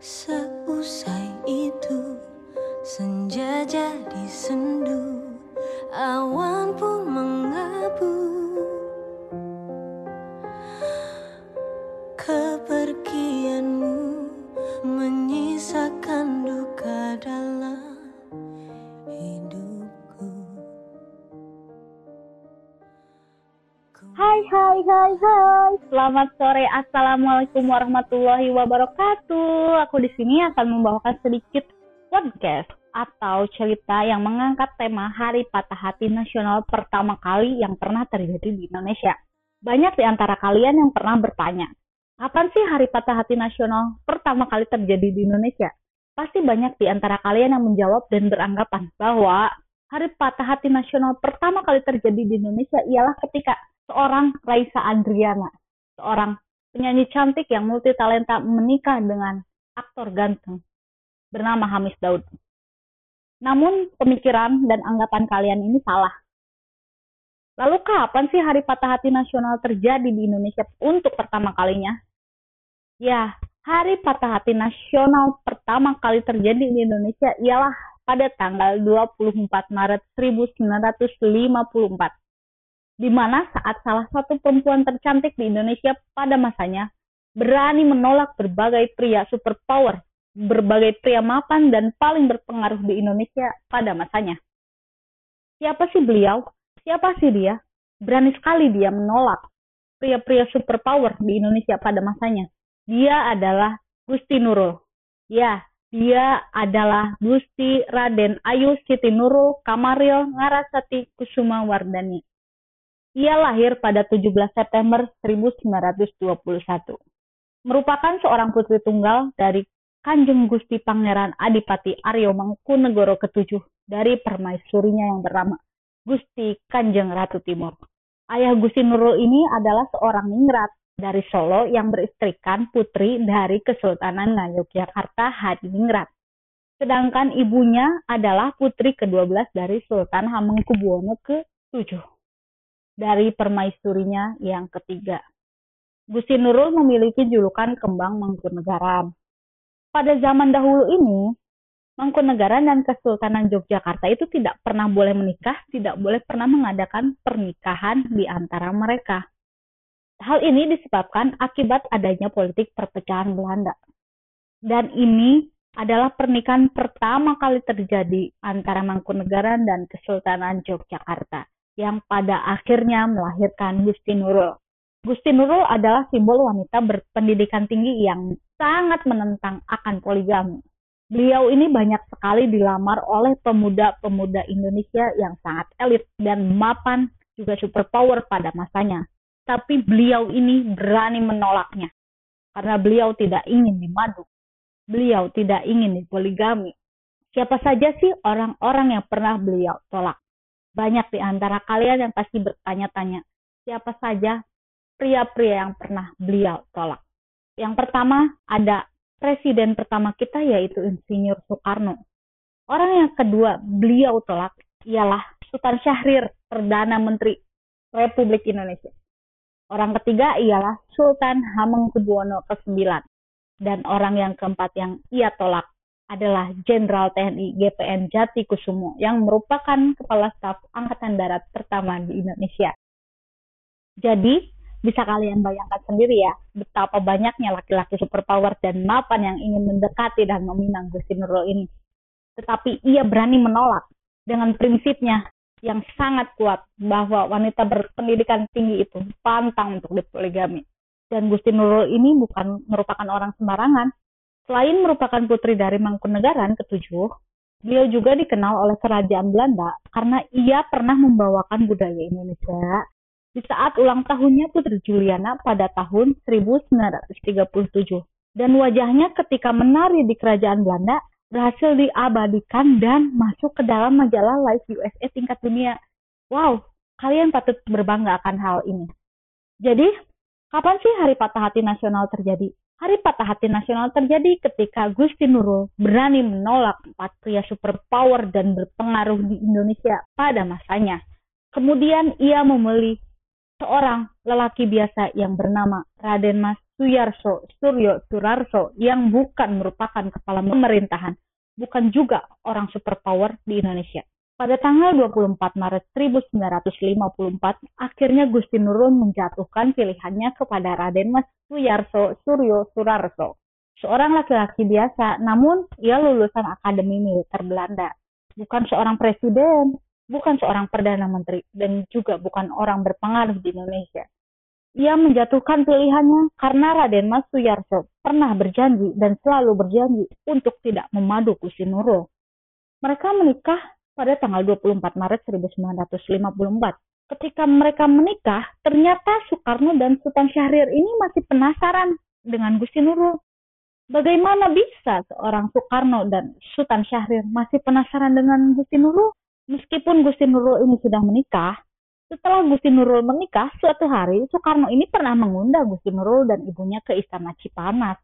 三 Hai hai hai hai. Selamat sore. Assalamualaikum warahmatullahi wabarakatuh. Aku di sini akan membawakan sedikit podcast atau cerita yang mengangkat tema Hari Patah Hati Nasional pertama kali yang pernah terjadi di Indonesia. Banyak di antara kalian yang pernah bertanya, kapan sih Hari Patah Hati Nasional pertama kali terjadi di Indonesia? Pasti banyak di antara kalian yang menjawab dan beranggapan bahwa Hari Patah Hati Nasional pertama kali terjadi di Indonesia ialah ketika seorang Raisa Andriana, seorang penyanyi cantik yang multi talenta menikah dengan aktor ganteng bernama Hamis Daud. Namun pemikiran dan anggapan kalian ini salah. Lalu kapan sih Hari Patah Hati Nasional terjadi di Indonesia untuk pertama kalinya? Ya, Hari Patah Hati Nasional pertama kali terjadi di Indonesia ialah pada tanggal 24 Maret 1954 di mana saat salah satu perempuan tercantik di Indonesia pada masanya berani menolak berbagai pria superpower, berbagai pria mapan dan paling berpengaruh di Indonesia pada masanya. Siapa sih beliau? Siapa sih dia? Berani sekali dia menolak pria-pria superpower di Indonesia pada masanya. Dia adalah Gusti Nurul. Ya, dia adalah Gusti Raden Ayu Siti Nurul Kamaril Ngarasati Kusuma Wardani. Ia lahir pada 17 September 1921. Merupakan seorang putri tunggal dari Kanjeng Gusti Pangeran Adipati Aryo Mangkunegoro ke-7 dari permaisurinya yang bernama Gusti Kanjeng Ratu Timur. Ayah Gusti Nurul ini adalah seorang ningrat dari Solo yang beristrikan putri dari Kesultanan Ngayogyakarta Hadiningrat. Sedangkan ibunya adalah putri ke-12 dari Sultan Hamengkubuwono ke-7 dari permaisurinya yang ketiga. Gusti Nurul memiliki julukan kembang Mangkunegaran. Pada zaman dahulu ini, Mangkunegaran dan Kesultanan Yogyakarta itu tidak pernah boleh menikah, tidak boleh pernah mengadakan pernikahan di antara mereka. Hal ini disebabkan akibat adanya politik perpecahan Belanda. Dan ini adalah pernikahan pertama kali terjadi antara Mangkunegaran dan Kesultanan Yogyakarta yang pada akhirnya melahirkan Gusti Nurul. Gusti Nurul adalah simbol wanita berpendidikan tinggi yang sangat menentang akan poligami. Beliau ini banyak sekali dilamar oleh pemuda-pemuda Indonesia yang sangat elit dan mapan juga superpower pada masanya. Tapi beliau ini berani menolaknya karena beliau tidak ingin dimadu. Beliau tidak ingin dipoligami. Siapa saja sih orang-orang yang pernah beliau tolak? Banyak di antara kalian yang pasti bertanya-tanya, siapa saja pria-pria yang pernah beliau tolak. Yang pertama ada presiden pertama kita yaitu Insinyur Soekarno. Orang yang kedua beliau tolak ialah Sultan Syahrir, Perdana Menteri Republik Indonesia. Orang ketiga ialah Sultan Hamengkubuwono ke-9. Dan orang yang keempat yang ia tolak adalah Jenderal TNI GPN Jati Kusumo yang merupakan kepala staf Angkatan Darat pertama di Indonesia. Jadi, bisa kalian bayangkan sendiri ya, betapa banyaknya laki-laki superpower dan mapan yang ingin mendekati dan meminang Gusti Nurul ini. Tetapi ia berani menolak dengan prinsipnya yang sangat kuat bahwa wanita berpendidikan tinggi itu pantang untuk dipoligami. Dan Gusti Nurul ini bukan merupakan orang sembarangan, Selain merupakan putri dari Mangkunegaran ketujuh, beliau juga dikenal oleh kerajaan Belanda karena ia pernah membawakan budaya Indonesia di saat ulang tahunnya Putri Juliana pada tahun 1937. Dan wajahnya ketika menari di kerajaan Belanda berhasil diabadikan dan masuk ke dalam majalah Life USA tingkat dunia. Wow, kalian patut berbangga akan hal ini. Jadi, kapan sih Hari Patah Hati Nasional terjadi? Hari Patah Hati Nasional terjadi ketika Gusti Nurul berani menolak empat pria superpower dan berpengaruh di Indonesia pada masanya. Kemudian ia memilih seorang lelaki biasa yang bernama Raden Mas Suyarso Suryo Surarso yang bukan merupakan kepala pemerintahan, bukan juga orang superpower di Indonesia. Pada tanggal 24 Maret 1954, akhirnya Gusti Nurul menjatuhkan pilihannya kepada Raden Mas Suyarso Suryo Surarso. Seorang laki-laki biasa, namun ia lulusan Akademi Militer Belanda. Bukan seorang presiden, bukan seorang perdana menteri, dan juga bukan orang berpengaruh di Indonesia. Ia menjatuhkan pilihannya karena Raden Mas Suyarso pernah berjanji dan selalu berjanji untuk tidak memadu Gusti Nurul. Mereka menikah pada tanggal 24 Maret 1954. Ketika mereka menikah, ternyata Soekarno dan Sultan Syahrir ini masih penasaran dengan Gusti Nurul. Bagaimana bisa seorang Soekarno dan Sultan Syahrir masih penasaran dengan Gusti Nurul? Meskipun Gusti Nurul ini sudah menikah, setelah Gusti Nurul menikah, suatu hari Soekarno ini pernah mengundang Gusti Nurul dan ibunya ke Istana Cipanas.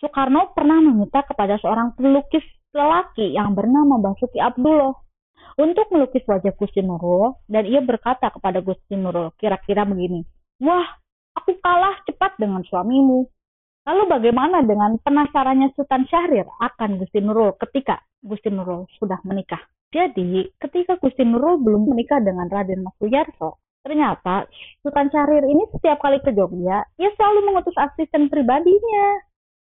Soekarno pernah meminta kepada seorang pelukis lelaki yang bernama Basuki Abdullah untuk melukis wajah Gusti Nurul dan ia berkata kepada Gusti Nurul kira-kira begini, Wah, aku kalah cepat dengan suamimu. Lalu bagaimana dengan penasarannya Sultan Syahrir akan Gusti Nurul ketika Gusti Nurul sudah menikah? Jadi, ketika Gusti Nurul belum menikah dengan Raden Mas Suyarso, ternyata Sultan Syahrir ini setiap kali ke Jogja, ia selalu mengutus asisten pribadinya.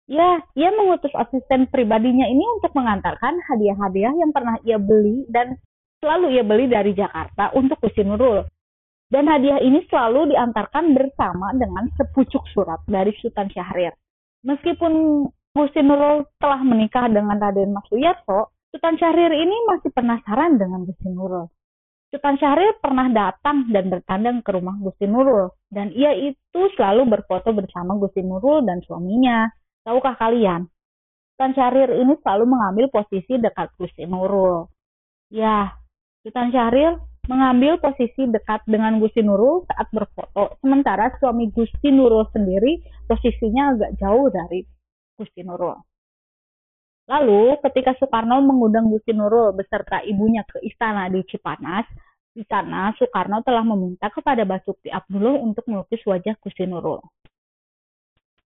Ya, ia mengutus asisten pribadinya ini untuk mengantarkan hadiah-hadiah yang pernah ia beli dan selalu ia beli dari Jakarta untuk Gusti Nurul. Dan hadiah ini selalu diantarkan bersama dengan sepucuk surat dari Sultan Syahrir. Meskipun Gusti Nurul telah menikah dengan Raden Mas Sultan Syahrir ini masih penasaran dengan Gusti Nurul. Sultan Syahrir pernah datang dan bertandang ke rumah Gusti Nurul, dan ia itu selalu berfoto bersama Gusti Nurul dan suaminya. Tahukah kalian? Sultan Syahrir ini selalu mengambil posisi dekat Gusti Nurul. Ya, Sultan Syahrir mengambil posisi dekat dengan Gusti Nurul saat berfoto, sementara suami Gusti Nurul sendiri posisinya agak jauh dari Gusti Nurul. Lalu ketika Soekarno mengundang Gusti Nurul beserta ibunya ke istana di Cipanas, di sana Soekarno telah meminta kepada Basuki Abdullah untuk melukis wajah Gusti Nurul.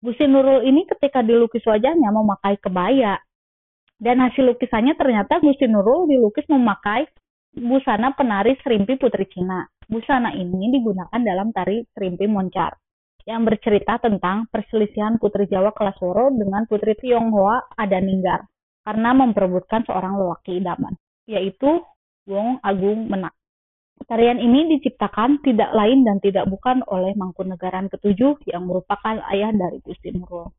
Gusti Nurul ini ketika dilukis wajahnya memakai kebaya. Dan hasil lukisannya ternyata Gusti Nurul dilukis memakai busana penari Serimpi Putri Cina. Busana ini digunakan dalam tari Serimpi Moncar yang bercerita tentang perselisihan Putri Jawa Kelasoro dengan Putri Tionghoa Adaninggar karena memperebutkan seorang lelaki idaman, yaitu Wong Agung Menak. Tarian ini diciptakan tidak lain dan tidak bukan oleh Mangkunegaran ketujuh yang merupakan ayah dari Gusti Nurul.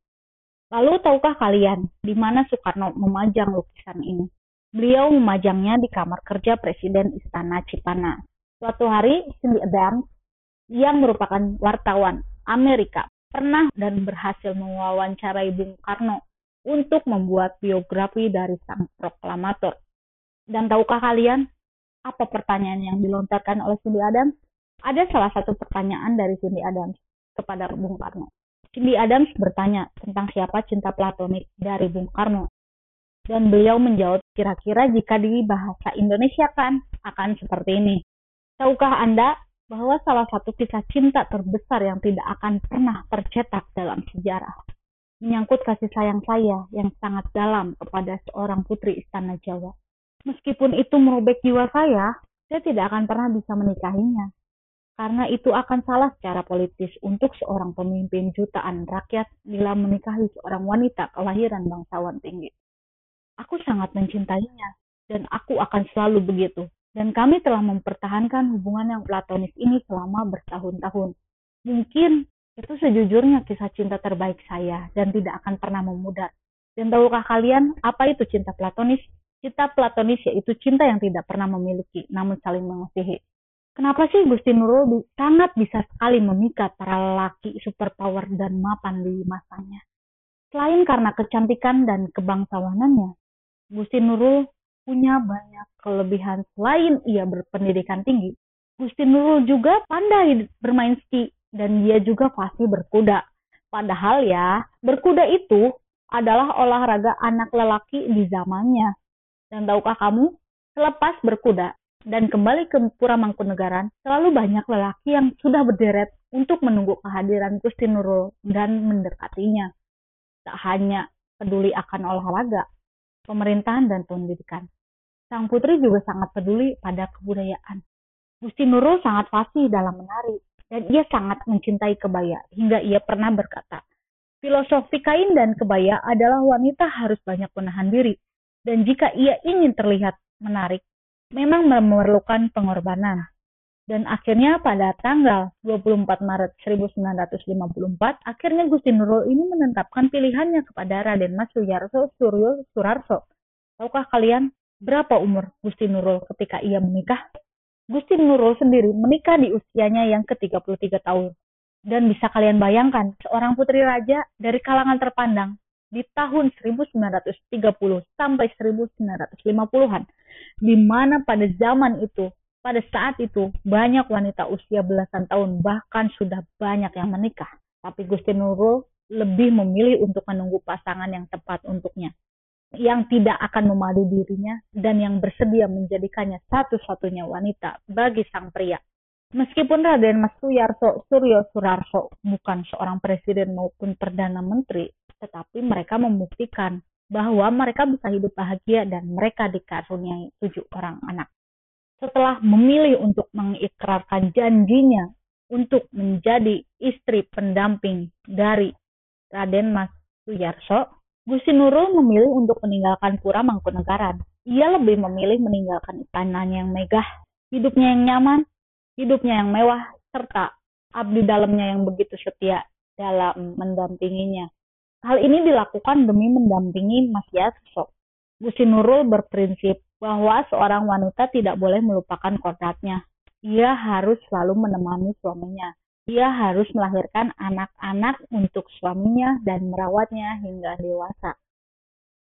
Lalu tahukah kalian di mana Soekarno memajang lukisan ini? Beliau memajangnya di kamar kerja Presiden Istana Cipana. Suatu hari, Cindy Adams yang merupakan wartawan Amerika pernah dan berhasil mewawancarai Bung Karno untuk membuat biografi dari sang proklamator. Dan tahukah kalian apa pertanyaan yang dilontarkan oleh Cindy Adams? Ada salah satu pertanyaan dari Cindy Adams kepada Bung Karno. Cindy Adams bertanya tentang siapa cinta platonik dari Bung Karno. Dan beliau menjawab kira-kira jika di bahasa Indonesia kan akan seperti ini. Tahukah Anda bahwa salah satu kisah cinta terbesar yang tidak akan pernah tercetak dalam sejarah menyangkut kasih sayang saya yang sangat dalam kepada seorang putri istana Jawa. Meskipun itu merobek jiwa saya, saya tidak akan pernah bisa menikahinya. Karena itu akan salah secara politis untuk seorang pemimpin jutaan rakyat bila menikahi seorang wanita kelahiran bangsawan tinggi. Aku sangat mencintainya, dan aku akan selalu begitu dan kami telah mempertahankan hubungan yang platonis ini selama bertahun-tahun. Mungkin itu sejujurnya kisah cinta terbaik saya dan tidak akan pernah memudar. Dan tahukah kalian apa itu cinta platonis? Cinta platonis yaitu cinta yang tidak pernah memiliki, namun saling mengasihi. Kenapa sih Gusti Nurul sangat bisa sekali memikat para lelaki superpower dan mapan di masanya? Selain karena kecantikan dan kebangsawanannya, Gusti Nurul punya banyak kelebihan selain ia berpendidikan tinggi. Gusti Nurul juga pandai bermain ski dan dia juga pasti berkuda. Padahal ya, berkuda itu adalah olahraga anak lelaki di zamannya. Dan tahukah kamu, selepas berkuda, dan kembali ke Pura Mangkunegaran, selalu banyak lelaki yang sudah berderet untuk menunggu kehadiran Gusti Nurul dan mendekatinya. Tak hanya peduli akan olahraga, pemerintahan, dan pendidikan. Sang putri juga sangat peduli pada kebudayaan. Gusti Nurul sangat fasih dalam menari, dan ia sangat mencintai kebaya, hingga ia pernah berkata, Filosofi kain dan kebaya adalah wanita harus banyak menahan diri, dan jika ia ingin terlihat menarik, memang memerlukan pengorbanan. Dan akhirnya pada tanggal 24 Maret 1954, akhirnya Gusti Nurul ini menetapkan pilihannya kepada Raden Mas Suyarso Suryo Surarso. Tahukah kalian berapa umur Gusti Nurul ketika ia menikah? Gusti Nurul sendiri menikah di usianya yang ke-33 tahun. Dan bisa kalian bayangkan, seorang putri raja dari kalangan terpandang di tahun 1930 sampai 1950-an, di mana pada zaman itu, pada saat itu, banyak wanita usia belasan tahun, bahkan sudah banyak yang menikah. Tapi Gusti Nurul lebih memilih untuk menunggu pasangan yang tepat untuknya, yang tidak akan memadu dirinya, dan yang bersedia menjadikannya satu-satunya wanita bagi sang pria. Meskipun Raden Mas Suyarso Suryo Surarso bukan seorang presiden maupun perdana menteri, tetapi mereka membuktikan bahwa mereka bisa hidup bahagia dan mereka dikaruniai tujuh orang anak. Setelah memilih untuk mengikrarkan janjinya untuk menjadi istri pendamping dari Raden Mas Suyarso, Gusti Nurul memilih untuk meninggalkan Pura Mangkunegaran. Ia lebih memilih meninggalkan istananya yang megah, hidupnya yang nyaman, hidupnya yang mewah, serta abdi dalamnya yang begitu setia dalam mendampinginya. Hal ini dilakukan demi mendampingi Mas Yaso. Gusi Nurul berprinsip bahwa seorang wanita tidak boleh melupakan kodratnya. Ia harus selalu menemani suaminya. Ia harus melahirkan anak-anak untuk suaminya dan merawatnya hingga dewasa.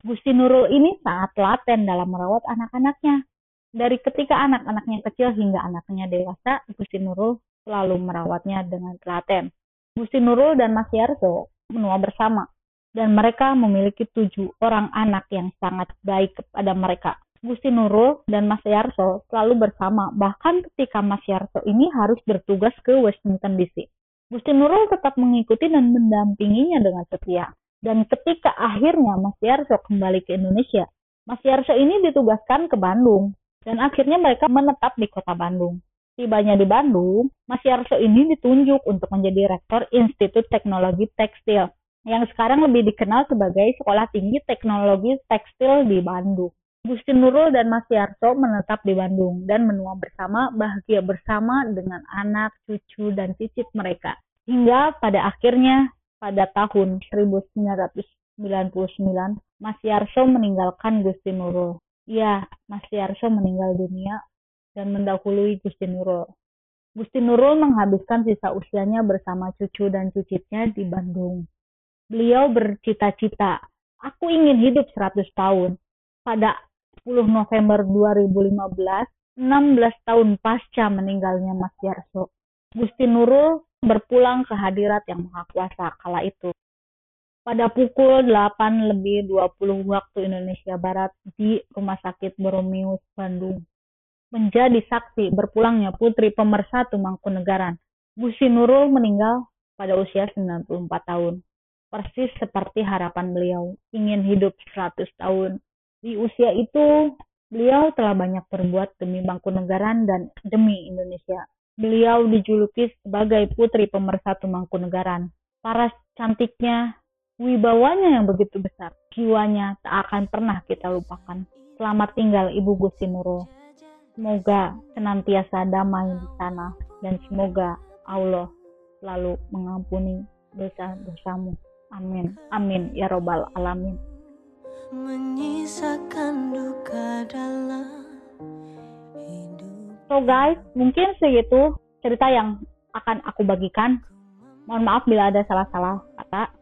Gusti Nurul ini sangat laten dalam merawat anak-anaknya. Dari ketika anak-anaknya kecil hingga anaknya dewasa, Gusti Nurul selalu merawatnya dengan telaten. Gusti Nurul dan Mas Yarso menua bersama, dan mereka memiliki tujuh orang anak yang sangat baik kepada mereka. Gusti Nurul dan Mas Yarso selalu bersama, bahkan ketika Mas Yarso ini harus bertugas ke Washington DC. Gusti Nurul tetap mengikuti dan mendampinginya dengan setia. Dan ketika akhirnya Mas Yarso kembali ke Indonesia, Mas Yarso ini ditugaskan ke Bandung dan akhirnya mereka menetap di kota Bandung. Tibanya di Bandung, Mas Yarso ini ditunjuk untuk menjadi rektor Institut Teknologi Tekstil yang sekarang lebih dikenal sebagai Sekolah Tinggi Teknologi Tekstil di Bandung. Gusti Nurul dan Mas Yarso menetap di Bandung dan menua bersama, bahagia bersama dengan anak, cucu, dan cicit mereka. Hingga pada akhirnya pada tahun 1999, Mas Yarso meninggalkan Gusti Nurul. Ya, Mas Yarso meninggal dunia dan mendahului Gusti Nurul. Gusti Nurul menghabiskan sisa usianya bersama cucu dan cicitnya di Bandung. Beliau bercita-cita, aku ingin hidup 100 tahun. Pada 10 November 2015, 16 tahun pasca meninggalnya Mas Yarso, Gusti Nurul berpulang ke hadirat yang maha kuasa kala itu pada pukul 8 lebih 20 waktu Indonesia Barat di Rumah Sakit Boromius, Bandung. Menjadi saksi berpulangnya putri pemersatu Mangkunegaran, Gusi Nurul meninggal pada usia 94 tahun. Persis seperti harapan beliau, ingin hidup 100 tahun. Di usia itu, beliau telah banyak berbuat demi Mangkunegaran dan demi Indonesia. Beliau dijuluki sebagai putri pemersatu Mangkunegaran. Paras cantiknya, wibawanya yang begitu besar. Jiwanya tak akan pernah kita lupakan. Selamat tinggal Ibu Gusti Nurul. Semoga senantiasa damai di sana dan semoga Allah selalu mengampuni dosa-dosamu. Amin. Amin ya robbal alamin. Menyisakan duka dalam hidup. So guys, mungkin segitu cerita yang akan aku bagikan. Mohon maaf bila ada salah-salah kata.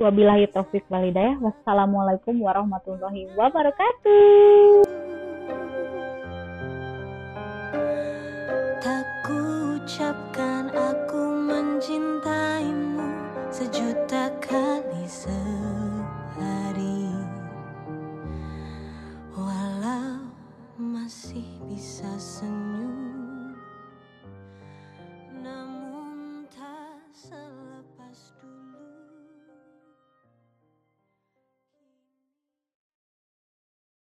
Wabillahi taufik walidayah. Wassalamualaikum warahmatullahi wabarakatuh.